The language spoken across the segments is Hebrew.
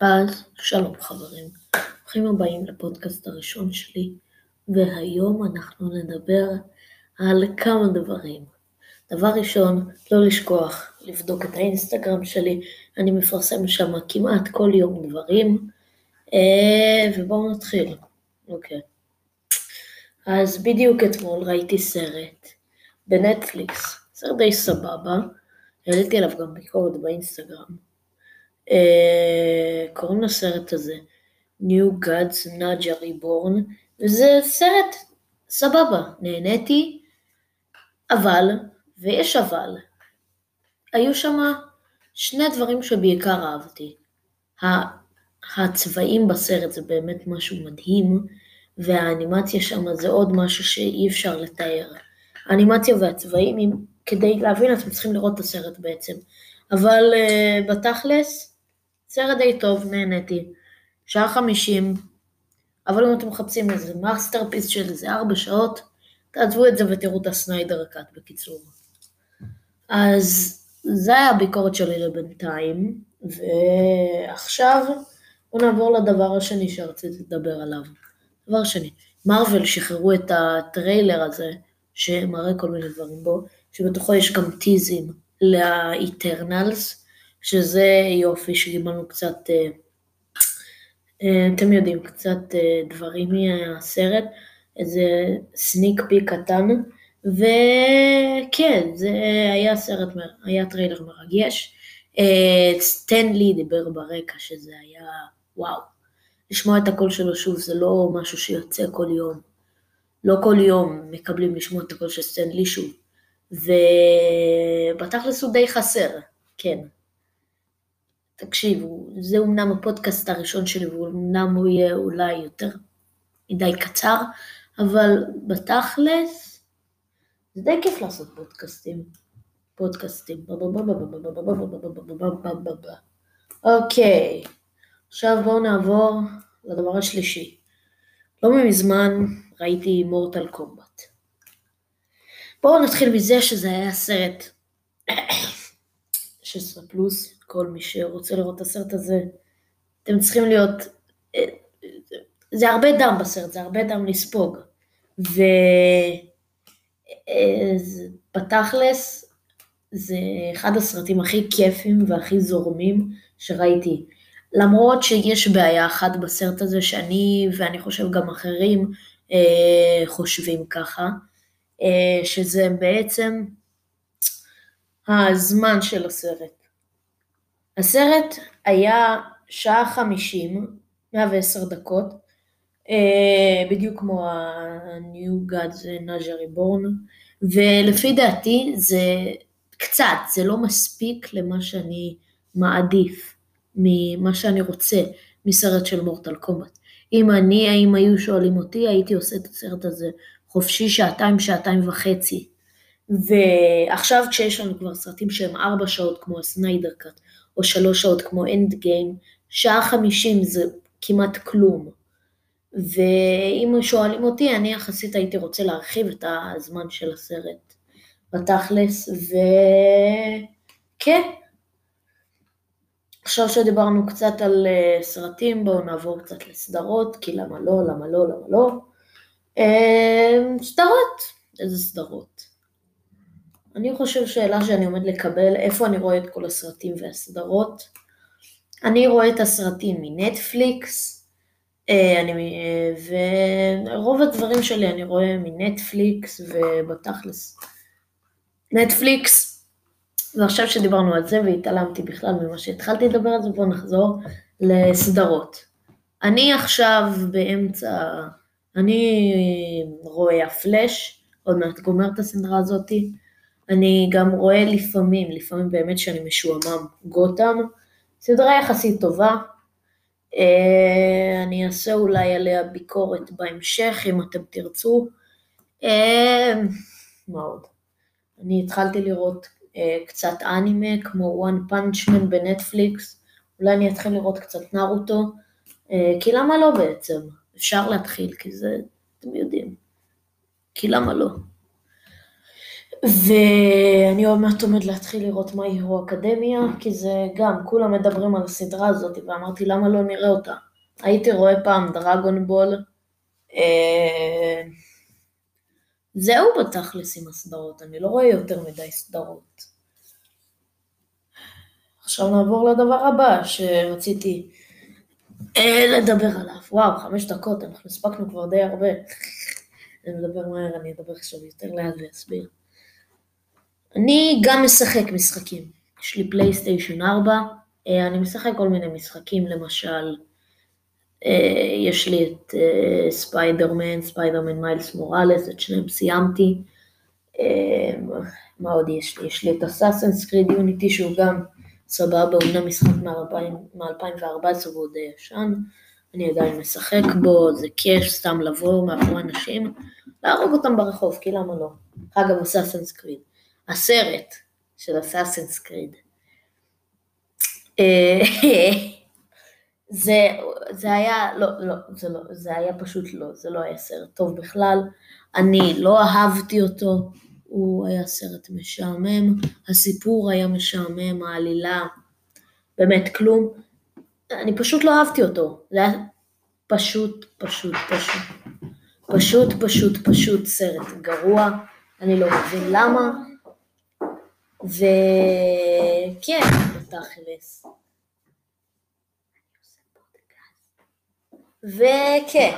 אז שלום חברים, ברוכים הבאים לפודקאסט הראשון שלי, והיום אנחנו נדבר על כמה דברים. דבר ראשון, לא לשכוח לבדוק את האינסטגרם שלי, אני מפרסם שם כמעט כל יום דברים, אה, ובואו נתחיל. אוקיי. אז בדיוק אתמול ראיתי סרט בנטפליקס, סרט די סבבה, העליתי עליו גם ביקורת באינסטגרם. אה, קוראים לסרט הזה New Gods Naja Reborn, וזה סרט סבבה, נהניתי, אבל, ויש אבל, היו שם שני דברים שבעיקר אהבתי. הצבעים בסרט זה באמת משהו מדהים, והאנימציה שם זה עוד משהו שאי אפשר לתאר. האנימציה והצבעים, כדי להבין אתם צריכים לראות את הסרט בעצם. אבל uh, בתכלס, סרט די טוב, נהניתי. שעה חמישים, אבל אם אתם מחפשים איזה masterpiece של איזה ארבע שעות, תעזבו את זה ותראו את ה-Snyder Cut בקיצור. אז זה היה הביקורת שלי לבינתיים, ועכשיו בואו נעבור לדבר השני שרציתי לדבר עליו. דבר שני, Marvel שחררו את הטריילר הזה, שמראה כל מיני דברים בו, שבתוכו יש גם טיזרים ל-Eternals, שזה יופי שקיבלנו קצת, אה, אה, אתם יודעים, קצת אה, דברים מהסרט, איזה sneak peek קטן, וכן, זה היה סרט, היה טריילר מרגש. סטן לי דיבר ברקע שזה היה וואו. לשמוע את הקול שלו שוב זה לא משהו שיוצא כל יום. לא כל יום מקבלים לשמוע את הקול של סטנלי שוב. ובתכלס הוא די חסר, כן. תקשיבו, זה אומנם הפודקאסט הראשון שלי, ואומנם הוא יהיה אולי יותר מדי קצר, אבל בתכלס, זה די כיף לעשות פודקאסטים. פודקאסטים. אוקיי, עכשיו בואו נעבור לדבר השלישי. לא מזמן ראיתי מורטל קומבט. בואו נתחיל מזה שזה היה סרט 16 פלוס, כל מי שרוצה לראות את הסרט הזה, אתם צריכים להיות, אה, זה הרבה דם בסרט, זה הרבה דם לספוג, ובתכלס אה, זה אחד הסרטים הכי כיפים והכי זורמים שראיתי. למרות שיש בעיה אחת בסרט הזה שאני ואני חושב גם אחרים אה, חושבים ככה, אה, שזה בעצם הזמן של הסרט. הסרט היה שעה חמישים, 110 דקות, אה, בדיוק כמו ה-New Gods Naja Reborn, ולפי דעתי זה קצת, זה לא מספיק למה שאני מעדיף, ממה שאני רוצה מסרט של Mortal Kombat. אם אני, אם היו שואלים אותי, הייתי עושה את הסרט הזה חופשי שעתיים, שעתיים וחצי. ועכשיו כשיש לנו כבר סרטים שהם ארבע שעות כמו ה-Snyder Cut, או שלוש שעות כמו Endgame, שעה חמישים זה כמעט כלום. ואם שואלים אותי, אני יחסית הייתי רוצה להרחיב את הזמן של הסרט בתכלס, וכן. עכשיו שדיברנו קצת על אה, סרטים, בואו נעבור קצת לסדרות, כי למה לא, למה לא, למה לא. אה, סדרות, איזה סדרות? אני חושב שאלה שאני עומד לקבל, איפה אני רואה את כל הסרטים והסדרות. אני רואה את הסרטים מנטפליקס, אה, אני, אה, ורוב הדברים שלי אני רואה מנטפליקס ובתכלס. נטפליקס, ועכשיו שדיברנו על זה והתעלמתי בכלל ממה שהתחלתי לדבר על זה, בואו נחזור לסדרות. אני עכשיו באמצע, אני רואה הפלאש, עוד מעט גומר את הסדרה הזאתי, אני גם רואה לפעמים, לפעמים באמת שאני משועמם, גותם, סדרה יחסית טובה, אה, אני אעשה אולי עליה ביקורת בהמשך אם אתם תרצו. אה, מה עוד? אני התחלתי לראות אה, קצת אנימה כמו One Punch Man בנטפליקס, אולי אני אתחיל לראות קצת נרוטו, כי למה לא בעצם? אפשר להתחיל, כי זה, אתם יודעים. כי למה לא? ואני עוד מעט עומד להתחיל לראות מה יהיו אקדמיה, כי זה גם, כולם מדברים על הסדרה הזאת, ואמרתי למה לא נראה אותה. הייתי רואה פעם דרגון בול, אה, זהו בתכלס עם הסדרות, אני לא רואה יותר מדי סדרות. עכשיו נעבור לדבר הבא שרציתי אה, לדבר עליו. וואו, חמש דקות, אנחנו הספקנו כבר די הרבה. אני מדבר מהר, אני אדבר עכשיו יותר לאט ואסביר. אני גם משחק משחקים. יש לי פלייסטיישן 4, אה, אני משחק כל מיני משחקים, למשל, אה, יש לי את Spider-Man, Spider-Man Miles Morales, את שניהם סיימתי. מה עוד יש לי? יש לי את Assassin's Creed Unity שהוא גם סבבה, אמנם משחק מ-2014 והוא די ישן, אני עדיין משחק בו, זה כיף סתם לבוא מאחורי אנשים, להרוג אותם ברחוב, כי למה לא? אגב, Assassin's Creed. הסרט של אסאסנס קריד. אה, זה, זה היה, לא, לא, זה לא, זה היה פשוט לא, זה לא היה סרט טוב בכלל. אני לא אהבתי אותו, הוא היה סרט משעמם, הסיפור היה משעמם, העלילה, באמת כלום. אני פשוט לא אהבתי אותו, זה היה פשוט, פשוט, פשוט. פשוט, פשוט, פשוט סרט גרוע, אני לא מבין למה. וכן, בתכלס. וכן,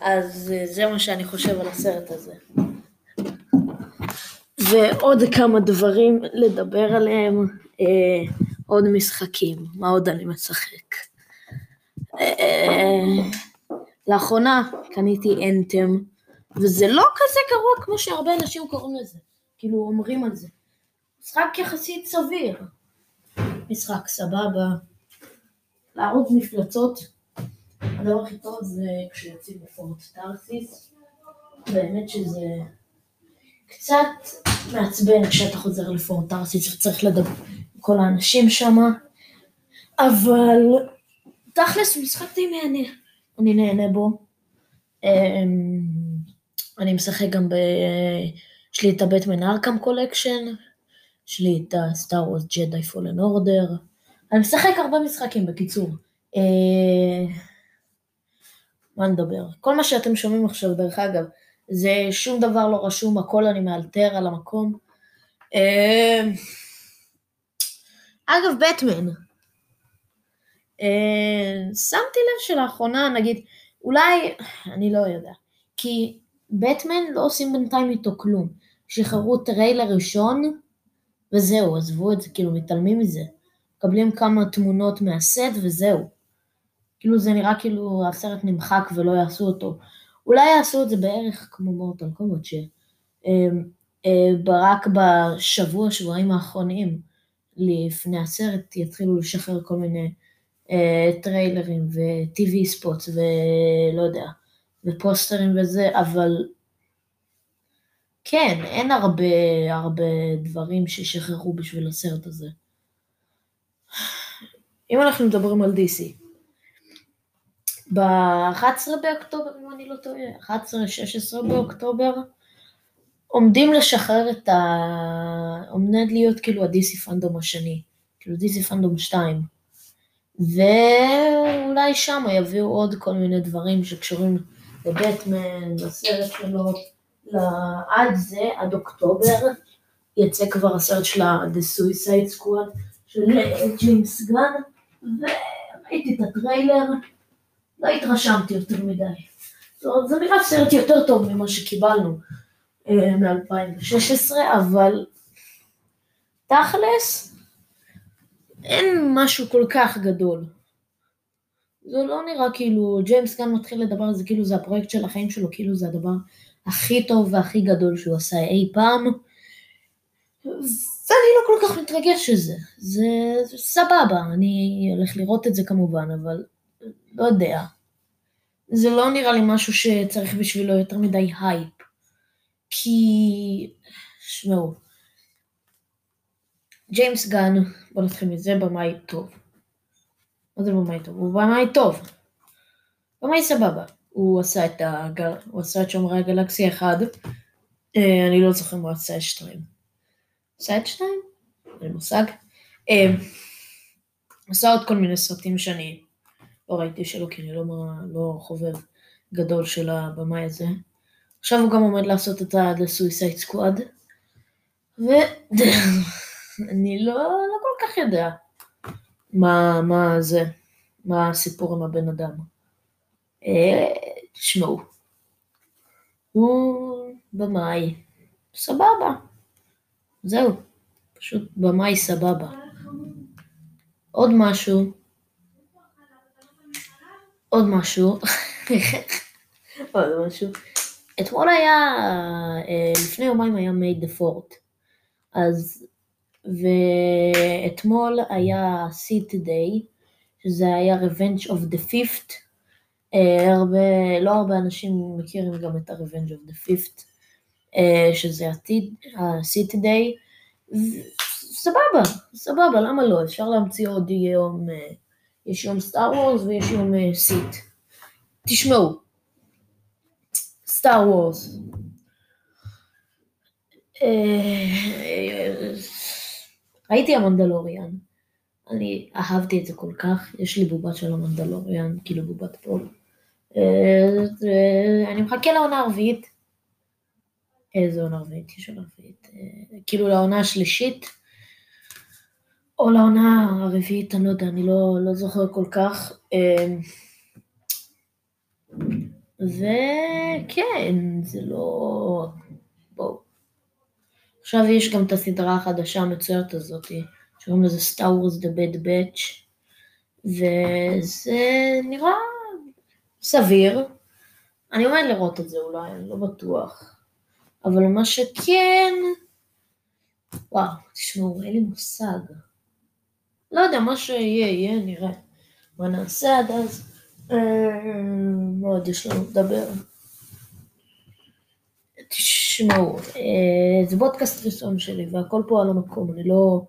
אז זה מה שאני חושב על הסרט הזה. ועוד כמה דברים לדבר עליהם, אה, עוד משחקים, מה עוד אני משחק. אה, לאחרונה קניתי Anthem, וזה לא כזה גרוע כמו שהרבה אנשים קוראים לזה, כאילו אומרים על זה. משחק יחסית סביר. משחק סבבה. להרוג מפלצות, הדבר הכי טוב זה כשיוצאים ל-Fort Tarsis, באמת שזה קצת מעצבן כשאתה חוזר ל-Fort Tarsis וצריך לדבר עם כל האנשים שם, אבל תכלס הוא משחק די מהנה, אני נהנה בו. אמ, אני משחק גם ב... יש לי את ה-Batman Arkham Collection, יש לי את ה-Star Wars Jedi Fallen Order. אני משחק הרבה משחקים בקיצור. אה, מה נדבר? כל מה שאתם שומעים עכשיו, דרך אגב, זה שום דבר לא רשום, הכל אני מאלתר על המקום. אה, אגב, בטמן. אה, שמתי לב שלאחרונה, נגיד, אולי, אני לא יודע, כי בטמן לא עושים בינתיים איתו כלום. שחררו טריילר ראשון, וזהו, עזבו את זה, כאילו מתעלמים מזה. מקבלים כמה תמונות מהסט וזהו. כאילו זה נראה כאילו הסרט נמחק ולא יעשו אותו. אולי יעשו את זה בערך כמו Mortal Kombat, שרק בשבוע, שבועיים האחרונים לפני הסרט יתחילו לשחרר כל מיני אה, טריילרים וטיווי ספוטס ולא יודע, ופוסטרים וזה, אבל כן, אין הרבה, הרבה דברים ששחררו בשביל הסרט הזה. אם אנחנו מדברים על DC, ב-11 באוקטובר, אם אני לא טועה, 11-16 באוקטובר, עומדים לשחרר את ה... עומד להיות כאילו ה-DC פנדום השני, כאילו DC פנדום 2. ואולי שם יביאו עוד כל מיני דברים שקשורים לבטמן, לסרט שלו, עד זה, עד אוקטובר, יצא כבר הסרט של The Suicide Squad של ג'יימס גן, וראיתי את הטריילר, לא התרשמתי יותר מדי. זאת זה נראה סרט יותר טוב ממה שקיבלנו אה, מ-2016, אבל תכלס, אין משהו כל כך גדול. זה לא נראה כאילו, ג'יימס גן מתחיל לדבר על זה כאילו זה הפרויקט של החיים שלו, כאילו זה הדבר הכי טוב והכי גדול שהוא עשה אי פעם. ואני לא כל כך מתרגש לזה, זה, זה סבבה, אני הולך לראות את זה כמובן, אבל לא יודע. זה לא נראה לי משהו שצריך בשבילו יותר מדי הייפ. כי, שמעו, ג'יימס גן, בוא נתחיל מזה, במאי טוב. מה זה במאי טוב? הוא במאי טוב. במאי סבבה. הוא עשה את, הגל... הוא עשה את שומרי הגלקסיה 1, אה, אני לא זוכר מה הוא עשה 2. עשה את שניים? אין מושג. אה, עשה עוד כל מיני סרטים שאני לא ראיתי שלו, כי אני לא, לא חובב גדול של הבמאי הזה. עכשיו הוא גם עומד לעשות את ה-The Suicide Squad, ואני לא, לא כל כך יודע מה, מה זה, מה הסיפור עם הבן אדם. אה, תשמעו, הוא במאי, סבבה, זהו, פשוט במאי סבבה. עוד משהו, עוד משהו, עוד משהו, אתמול היה, אה, לפני יומיים היה מייד דה פורט, אז, ואתמול היה סיט דיי, שזה היה Revenge of the Fifth, הרבה, לא הרבה אנשים מכירים גם את ה-Revenge of the Fifth, אה, שזה עתיד, ה-City Day, סבבה, סבבה, למה לא? אפשר להמציא עוד יום, יש יום סטאר וורס ויש יום סיט. תשמעו, סטאר וורס. אה, ראיתי המנדלוריאן, אני אהבתי את זה כל כך, יש לי בובה של המנדלוריאן, כאילו בובת פול. אה, אני מחכה לעונה הרביעית. איזה עונה רביעית? יש עונה רביעית. אה, כאילו לעונה השלישית, או לעונה הרביעית, אני לא יודע, אני לא, לא זוכר כל כך. וכן, זה לא... בואו. עכשיו יש גם את הסדרה החדשה המצוירת הזאת, שקוראים לזה Star Wars The Bad Batch, וזה נראה סביר. אני עומד לראות את זה אולי, אני לא בטוח. אבל מה שכן... וואו, תשמעו, אין לי מושג. לא יודע, מה שיהיה, יהיה, נראה. מה נעשה עד אז? מה עוד יש לנו לדבר? תשמעו, אה, זה בודקאסט ראשון שלי והכל פה על המקום, אני לא,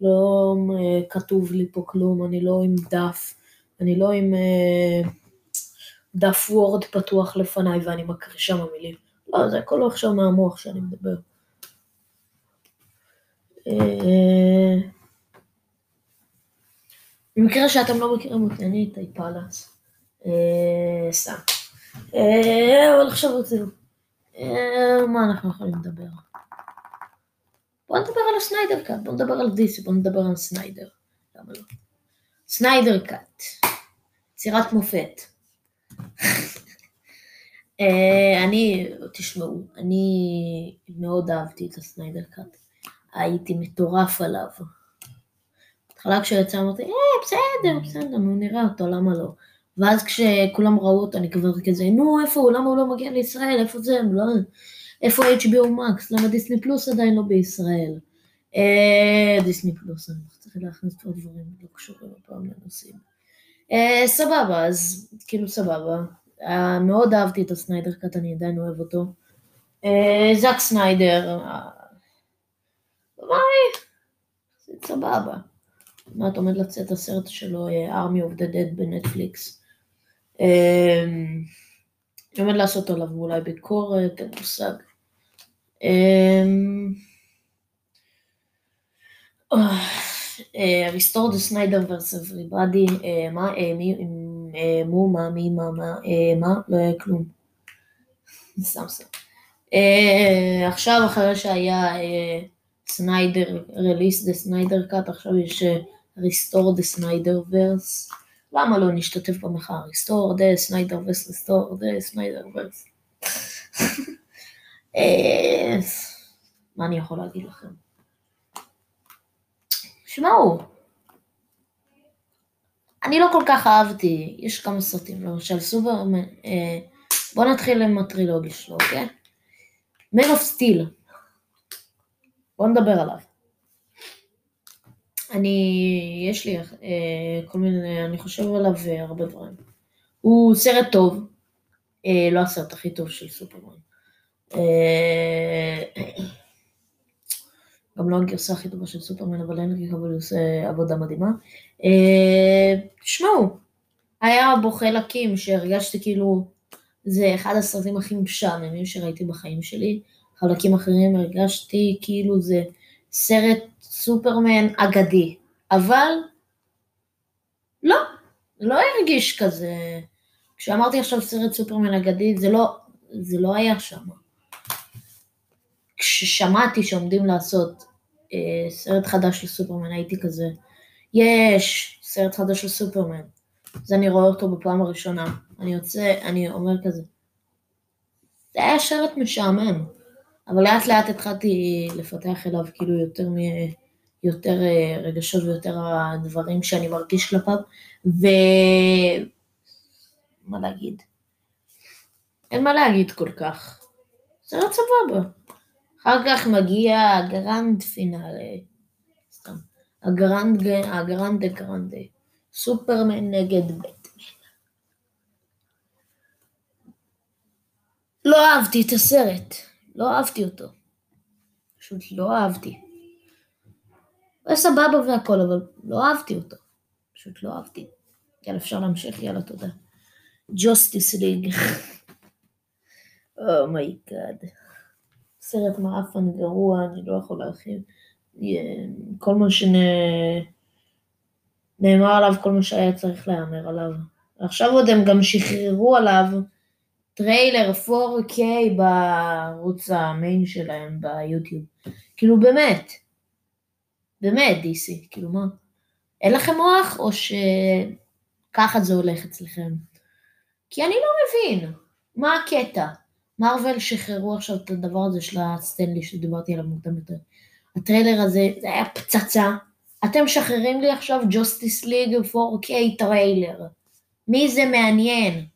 לא אה, כתוב לי פה כלום, אני לא עם דף, אני לא עם אה, דף וורד פתוח לפניי ואני מקריא שם מילים. לא, זה הכל עכשיו מהמוח שאני מדבר. במקרה שאתם לא מכירים אותי, אני איתי פלאץ. סתם. אבל עכשיו רצינו. מה אנחנו יכולים לדבר? בוא נדבר על ה-Snyder Cut, בוא נדבר על DC, בוא נדבר על סניידר. לא? Snyder Cut. יצירת מופת. אני, תשמעו, אני מאוד אהבתי את ה-Snyder Cut. הייתי מטורף עליו. בהתחלה כשיצא אמרתי, אה, בסדר, בסדר, נו נראה אותו, למה לא? ואז כשכולם ראו אותו אני כבר כזה, נו איפה הוא, למה הוא לא מגיע לישראל, איפה זה, לא, איפה HBO Max, למה דיסני פלוס עדיין לא בישראל? אה, דיסני פלוס, אני צריך להכניס פה דברים לא קשורים הפעם לנושאים. אה, סבבה, אז כאילו סבבה. אה, מאוד אהבתי את הסניידר קאט, אני עדיין אוהב אותו. אה, זאק סניידר, אה, סבבה. מעט עומד לצאת הסרט שלו, Army of the Dead בנטפליקס. עומד לעשות עליו אולי ביקורת, אין מושג. אמ, Restore the Snyder Verse everybody, מה, אה, מי, אה, מו, מה, מי, מה, מה, מה, לא כלום. סתם. עכשיו אחרי שהיה סניידר, Release the Snyder Cut, עכשיו יש Restore the Snyder Verse. למה לא נשתתף במחאה? Restore the Snyder Verse, Restore the Snyder Verse. מה אני יכול להגיד לכם? שמעו, אני לא כל כך אהבתי, יש כמה סרטים, למשל סופרמן, אה, בואו נתחיל עם הטרילוגיה שלו, אוקיי? Man of Steel, בואו נדבר עליו. אני, יש לי אה, כל מיני, אני חושב עליו אה, הרבה דברים. הוא סרט טוב, אה, לא הסרט הכי טוב של סופרמן. אה, גם לא הגרסה הכי טובה של סופרמן, אבל אין לי אבל עושה עבודה מדהימה. אה, תשמעו, היה בו חלקים שהרגשתי כאילו, זה אחד הסרטים הכי משעממים שראיתי בחיים שלי. חלקים אחרים הרגשתי כאילו זה סרט סופרמן אגדי, אבל לא, לא הרגיש כזה. כשאמרתי עכשיו סרט סופרמן אגדי, זה לא, זה לא היה שם. כששמעתי שעומדים לעשות אה, סרט חדש של סופרמן, הייתי כזה, יש סרט חדש של סופרמן. אז אני רואה אותו בפעם הראשונה. אני יוצא, אני אומר כזה, זה היה שרט משעמם. אבל לאט לאט התחלתי לפתח אליו כאילו יותר, מ... יותר אה, רגשות ויותר הדברים שאני מרגיש כלפיו, ו... מה להגיד? אין מה להגיד כל כך. סרט סבבה. אחר כך מגיע הגרנד פינאלה. סתם. הגרנד, הגרנד גרנדה. סופרמן נגד בטמן. לא אהבתי את הסרט. לא אהבתי אותו. פשוט לא אהבתי. הוא היה סבבה והכל, אבל לא אהבתי אותו. פשוט לא אהבתי. יאללה, אפשר להמשיך? יאללה, תודה. Justice League. Oh my God. סרט מעפן גרוע, אני לא יכול להרחיב. כל מה שנאמר עליו, כל מה שהיה צריך להיאמר עליו. עכשיו עוד הם גם שחררו עליו טריילר 4K בערוץ ה main שלהם ביוטיוב. כאילו באמת, באמת DC, כאילו מה? אין לכם מוח או שככה זה הולך אצלכם? כי אני לא מבין, מה הקטע? מארוול שחררו עכשיו את הדבר הזה של הסטן לי שדיברתי עליו מוקדם יותר. הטריילר הזה, זה היה פצצה. אתם משחררים לי עכשיו Justice League 4K טריילר. מי זה מעניין?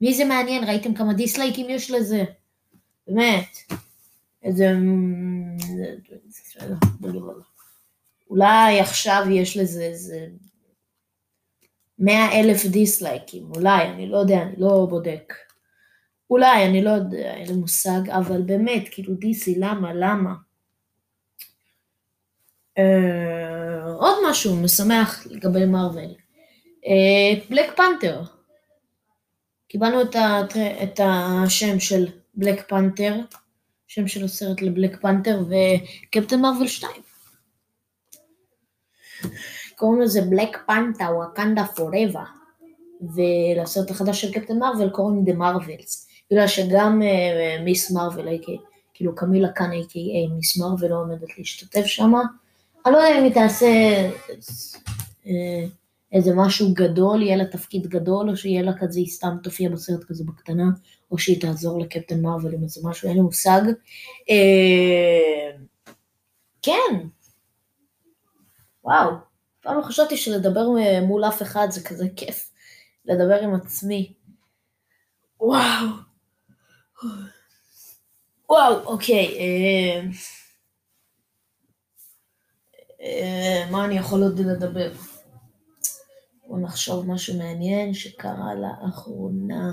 מי זה מעניין? ראיתם כמה דיסלייקים יש לזה? באמת. איזה... אולי עכשיו יש לזה איזה... מאה אלף דיסלייקים, אולי, אני לא יודע, אני לא בודק. אולי, אני לא יודע, אין לי מושג, אבל באמת, כאילו דיסי, למה, למה? אה, עוד משהו משמח לגבי מארוול. אה, בלק פנתר. קיבלנו את, הטר... את השם של בלק פנתר, שם של הסרט לבלק פנתר וקפטן מרוויל 2. קוראים לזה Black Panther Wakanda Forever, ולסרט החדש של Captain Marvel קוראים The Marvels, בגלל שגם uh, Ms. Marvel, כאילו קמילה קאן a.k.a Ms. Marvel לא עומדת להשתתף שם. אני לא יודע אם היא תעשה... Uh, איזה משהו גדול, יהיה לה תפקיד גדול, או שיהיה לה כזה, היא סתם תופיע בסרט כזה בקטנה, או שהיא תעזור ל Captain Marvel עם איזה משהו, אין לי מושג. אה, כן. וואו. פעם לא חשבתי שלדבר מול אף אחד זה כזה כיף. לדבר עם עצמי. וואו. וואו, אוקיי. אה, אה, מה אני יכול עוד לדבר? בואו נחשוב משהו מעניין שקרה לאחרונה.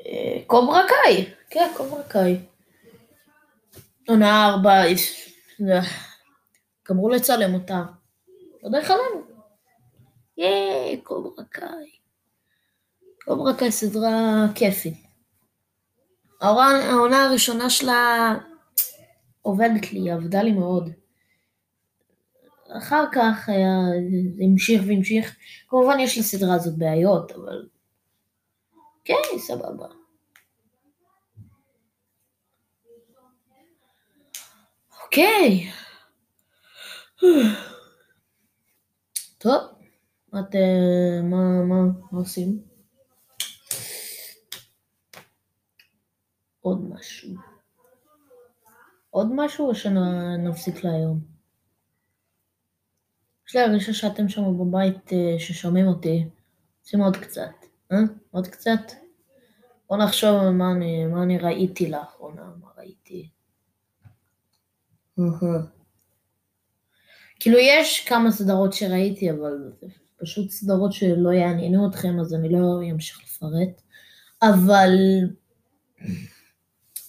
אה, קוברה קאי, כן, קוברה קאי. עונה ארבע, גמרו לצלם אותה. לא דרך עלינו. יאי, קוברה קאי. קוברה קאי סדרה כיפית. העונה הראשונה שלה עובדת לי, עבדה לי מאוד. אחר כך זה המשיך והמשיך. כמובן יש לסדרה הזאת בעיות, אבל כן, סבבה. אוקיי. טוב, את, אה, מה, מה, מה עושים? עוד משהו. עוד משהו או שנפסיק להיום? יש לי הרגשה שאתם שם בבית אה, ששומעים אותי, עושים עוד קצת, אה? עוד קצת? בוא נחשוב מה אני, מה אני ראיתי לאחרונה, מה ראיתי. כאילו יש כמה סדרות שראיתי, אבל פשוט סדרות שלא יעניינו אתכם, אז אני לא אמשיך לפרט. אבל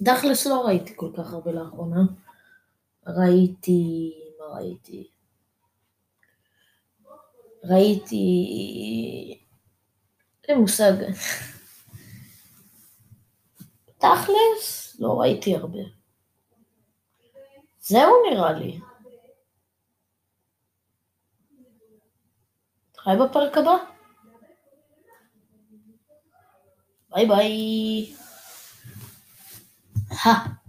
דחלס לא ראיתי כל כך הרבה לאחרונה. ראיתי, מה ראיתי? ראיתי... אין מושג. תכלס, לא ראיתי הרבה. זהו נראה לי. נתראה בפרק הבא. ביי ביי. 好。